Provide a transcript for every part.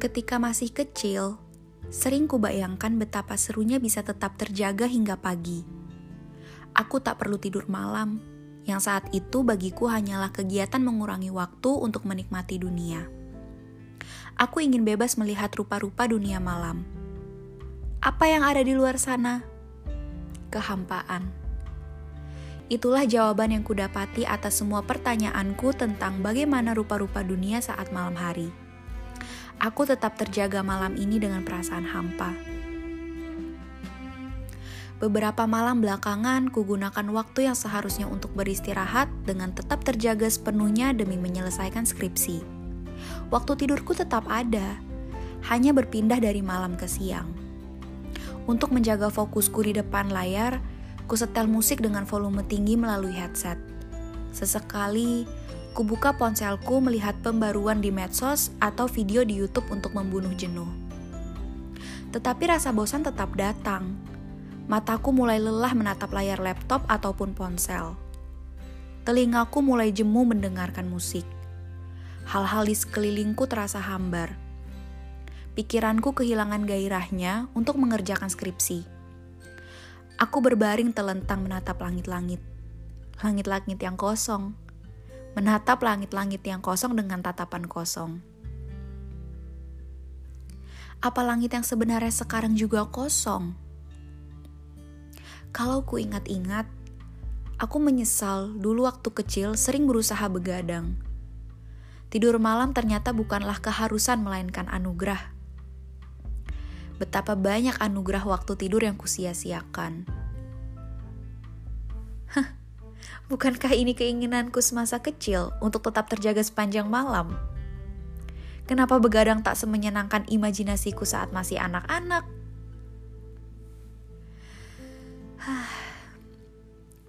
Ketika masih kecil, sering kubayangkan betapa serunya bisa tetap terjaga hingga pagi. Aku tak perlu tidur malam, yang saat itu bagiku hanyalah kegiatan mengurangi waktu untuk menikmati dunia. Aku ingin bebas melihat rupa-rupa dunia malam. Apa yang ada di luar sana? Kehampaan. Itulah jawaban yang kudapati atas semua pertanyaanku tentang bagaimana rupa-rupa dunia saat malam hari aku tetap terjaga malam ini dengan perasaan hampa. Beberapa malam belakangan, kugunakan waktu yang seharusnya untuk beristirahat dengan tetap terjaga sepenuhnya demi menyelesaikan skripsi. Waktu tidurku tetap ada, hanya berpindah dari malam ke siang. Untuk menjaga fokusku di depan layar, ku setel musik dengan volume tinggi melalui headset. Sesekali, Kubuka ponselku melihat pembaruan di medsos atau video di YouTube untuk membunuh jenuh. Tetapi rasa bosan tetap datang. Mataku mulai lelah menatap layar laptop ataupun ponsel. Telingaku mulai jemu mendengarkan musik. Hal-hal di sekelilingku terasa hambar. Pikiranku kehilangan gairahnya untuk mengerjakan skripsi. Aku berbaring telentang menatap langit-langit. Langit-langit yang kosong menatap langit-langit yang kosong dengan tatapan kosong. Apa langit yang sebenarnya sekarang juga kosong? Kalau ku ingat-ingat, aku menyesal dulu waktu kecil sering berusaha begadang. Tidur malam ternyata bukanlah keharusan melainkan anugerah. Betapa banyak anugerah waktu tidur yang kusia-siakan. Bukankah ini keinginanku semasa kecil untuk tetap terjaga sepanjang malam? Kenapa begadang tak semenyenangkan imajinasiku saat masih anak-anak?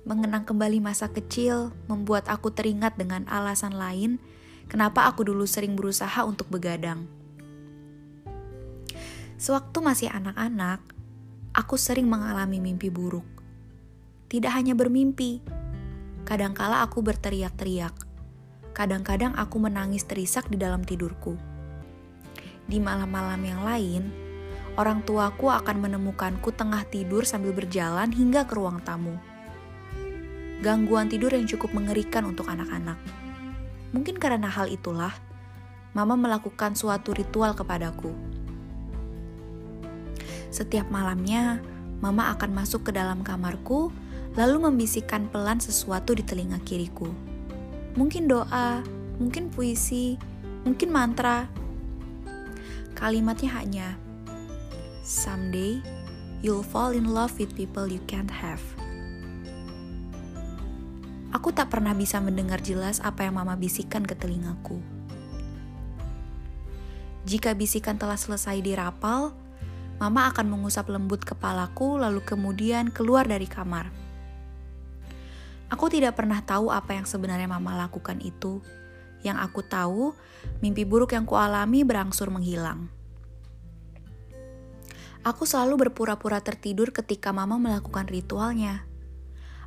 Mengenang kembali masa kecil membuat aku teringat dengan alasan lain kenapa aku dulu sering berusaha untuk begadang. Sewaktu masih anak-anak, aku sering mengalami mimpi buruk. Tidak hanya bermimpi, Kadangkala aku berteriak-teriak. Kadang-kadang aku menangis terisak di dalam tidurku. Di malam-malam yang lain, orang tuaku akan menemukanku tengah tidur sambil berjalan hingga ke ruang tamu. Gangguan tidur yang cukup mengerikan untuk anak-anak. Mungkin karena hal itulah, Mama melakukan suatu ritual kepadaku. Setiap malamnya, Mama akan masuk ke dalam kamarku lalu membisikkan pelan sesuatu di telinga kiriku. Mungkin doa, mungkin puisi, mungkin mantra. Kalimatnya hanya, Someday, you'll fall in love with people you can't have. Aku tak pernah bisa mendengar jelas apa yang mama bisikan ke telingaku. Jika bisikan telah selesai dirapal, mama akan mengusap lembut kepalaku lalu kemudian keluar dari kamar. Aku tidak pernah tahu apa yang sebenarnya mama lakukan itu. Yang aku tahu, mimpi buruk yang kualami berangsur menghilang. Aku selalu berpura-pura tertidur ketika mama melakukan ritualnya.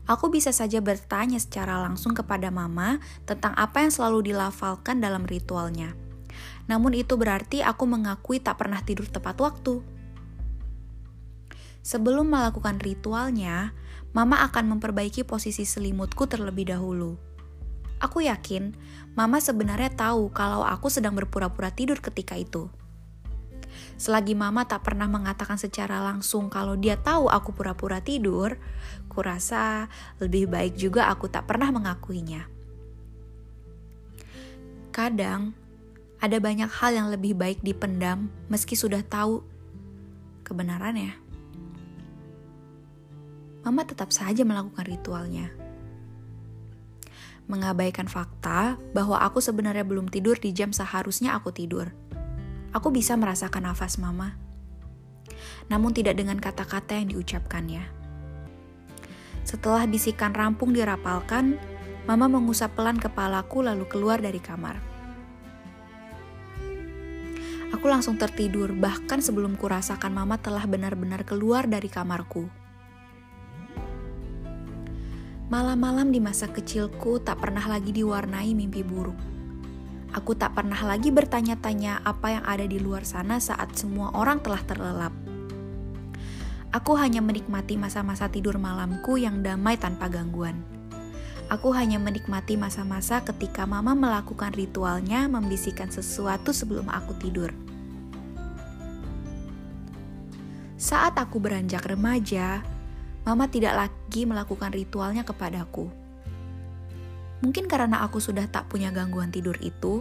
Aku bisa saja bertanya secara langsung kepada mama tentang apa yang selalu dilafalkan dalam ritualnya. Namun itu berarti aku mengakui tak pernah tidur tepat waktu. Sebelum melakukan ritualnya, Mama akan memperbaiki posisi selimutku terlebih dahulu. Aku yakin Mama sebenarnya tahu kalau aku sedang berpura-pura tidur ketika itu. Selagi Mama tak pernah mengatakan secara langsung kalau dia tahu aku pura-pura tidur, kurasa lebih baik juga aku tak pernah mengakuinya. Kadang ada banyak hal yang lebih baik dipendam meski sudah tahu kebenarannya. Mama tetap saja melakukan ritualnya. Mengabaikan fakta bahwa aku sebenarnya belum tidur di jam seharusnya aku tidur. Aku bisa merasakan nafas Mama. Namun tidak dengan kata-kata yang diucapkannya. Setelah bisikan rampung dirapalkan, Mama mengusap pelan kepalaku lalu keluar dari kamar. Aku langsung tertidur, bahkan sebelum kurasakan Mama telah benar-benar keluar dari kamarku. Malam-malam di masa kecilku tak pernah lagi diwarnai mimpi buruk. Aku tak pernah lagi bertanya-tanya apa yang ada di luar sana saat semua orang telah terlelap. Aku hanya menikmati masa-masa tidur malamku yang damai tanpa gangguan. Aku hanya menikmati masa-masa ketika mama melakukan ritualnya membisikkan sesuatu sebelum aku tidur. Saat aku beranjak remaja, mama tidak lagi melakukan ritualnya kepadaku Mungkin karena aku sudah tak punya gangguan tidur itu,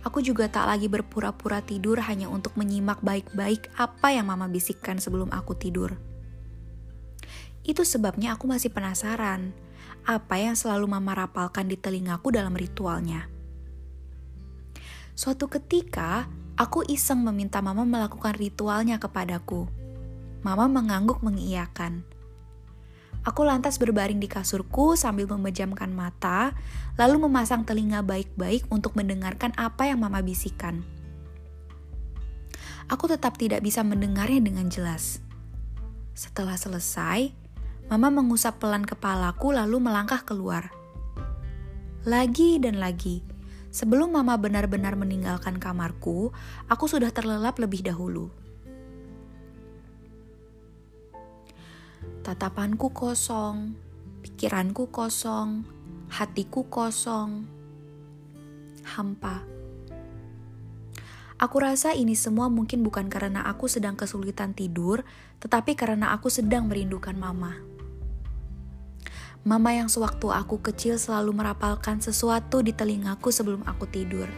aku juga tak lagi berpura-pura tidur hanya untuk menyimak baik-baik apa yang mama bisikkan sebelum aku tidur. Itu sebabnya aku masih penasaran apa yang selalu mama rapalkan di telingaku dalam ritualnya. Suatu ketika, aku iseng meminta mama melakukan ritualnya kepadaku. Mama mengangguk mengiyakan. Aku lantas berbaring di kasurku sambil memejamkan mata, lalu memasang telinga baik-baik untuk mendengarkan apa yang mama bisikan. Aku tetap tidak bisa mendengarnya dengan jelas. Setelah selesai, mama mengusap pelan kepalaku lalu melangkah keluar. Lagi dan lagi, sebelum mama benar-benar meninggalkan kamarku, aku sudah terlelap lebih dahulu. Tatapanku kosong, pikiranku kosong, hatiku kosong, hampa. Aku rasa ini semua mungkin bukan karena aku sedang kesulitan tidur, tetapi karena aku sedang merindukan mama. Mama yang sewaktu aku kecil selalu merapalkan sesuatu di telingaku sebelum aku tidur.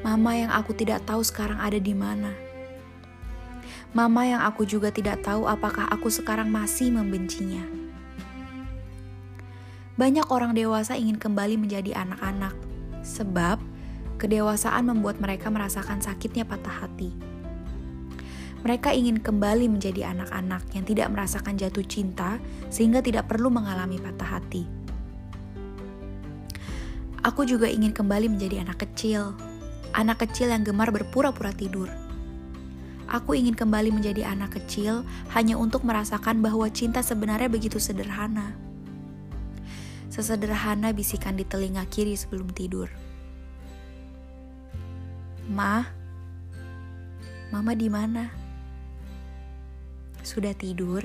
Mama yang aku tidak tahu sekarang ada di mana Mama yang aku juga tidak tahu apakah aku sekarang masih membencinya. Banyak orang dewasa ingin kembali menjadi anak-anak, sebab kedewasaan membuat mereka merasakan sakitnya patah hati. Mereka ingin kembali menjadi anak-anak yang tidak merasakan jatuh cinta, sehingga tidak perlu mengalami patah hati. Aku juga ingin kembali menjadi anak kecil, anak kecil yang gemar berpura-pura tidur Aku ingin kembali menjadi anak kecil hanya untuk merasakan bahwa cinta sebenarnya begitu sederhana. Sesederhana bisikan di telinga kiri sebelum tidur. Ma, Mama di mana? Sudah tidur?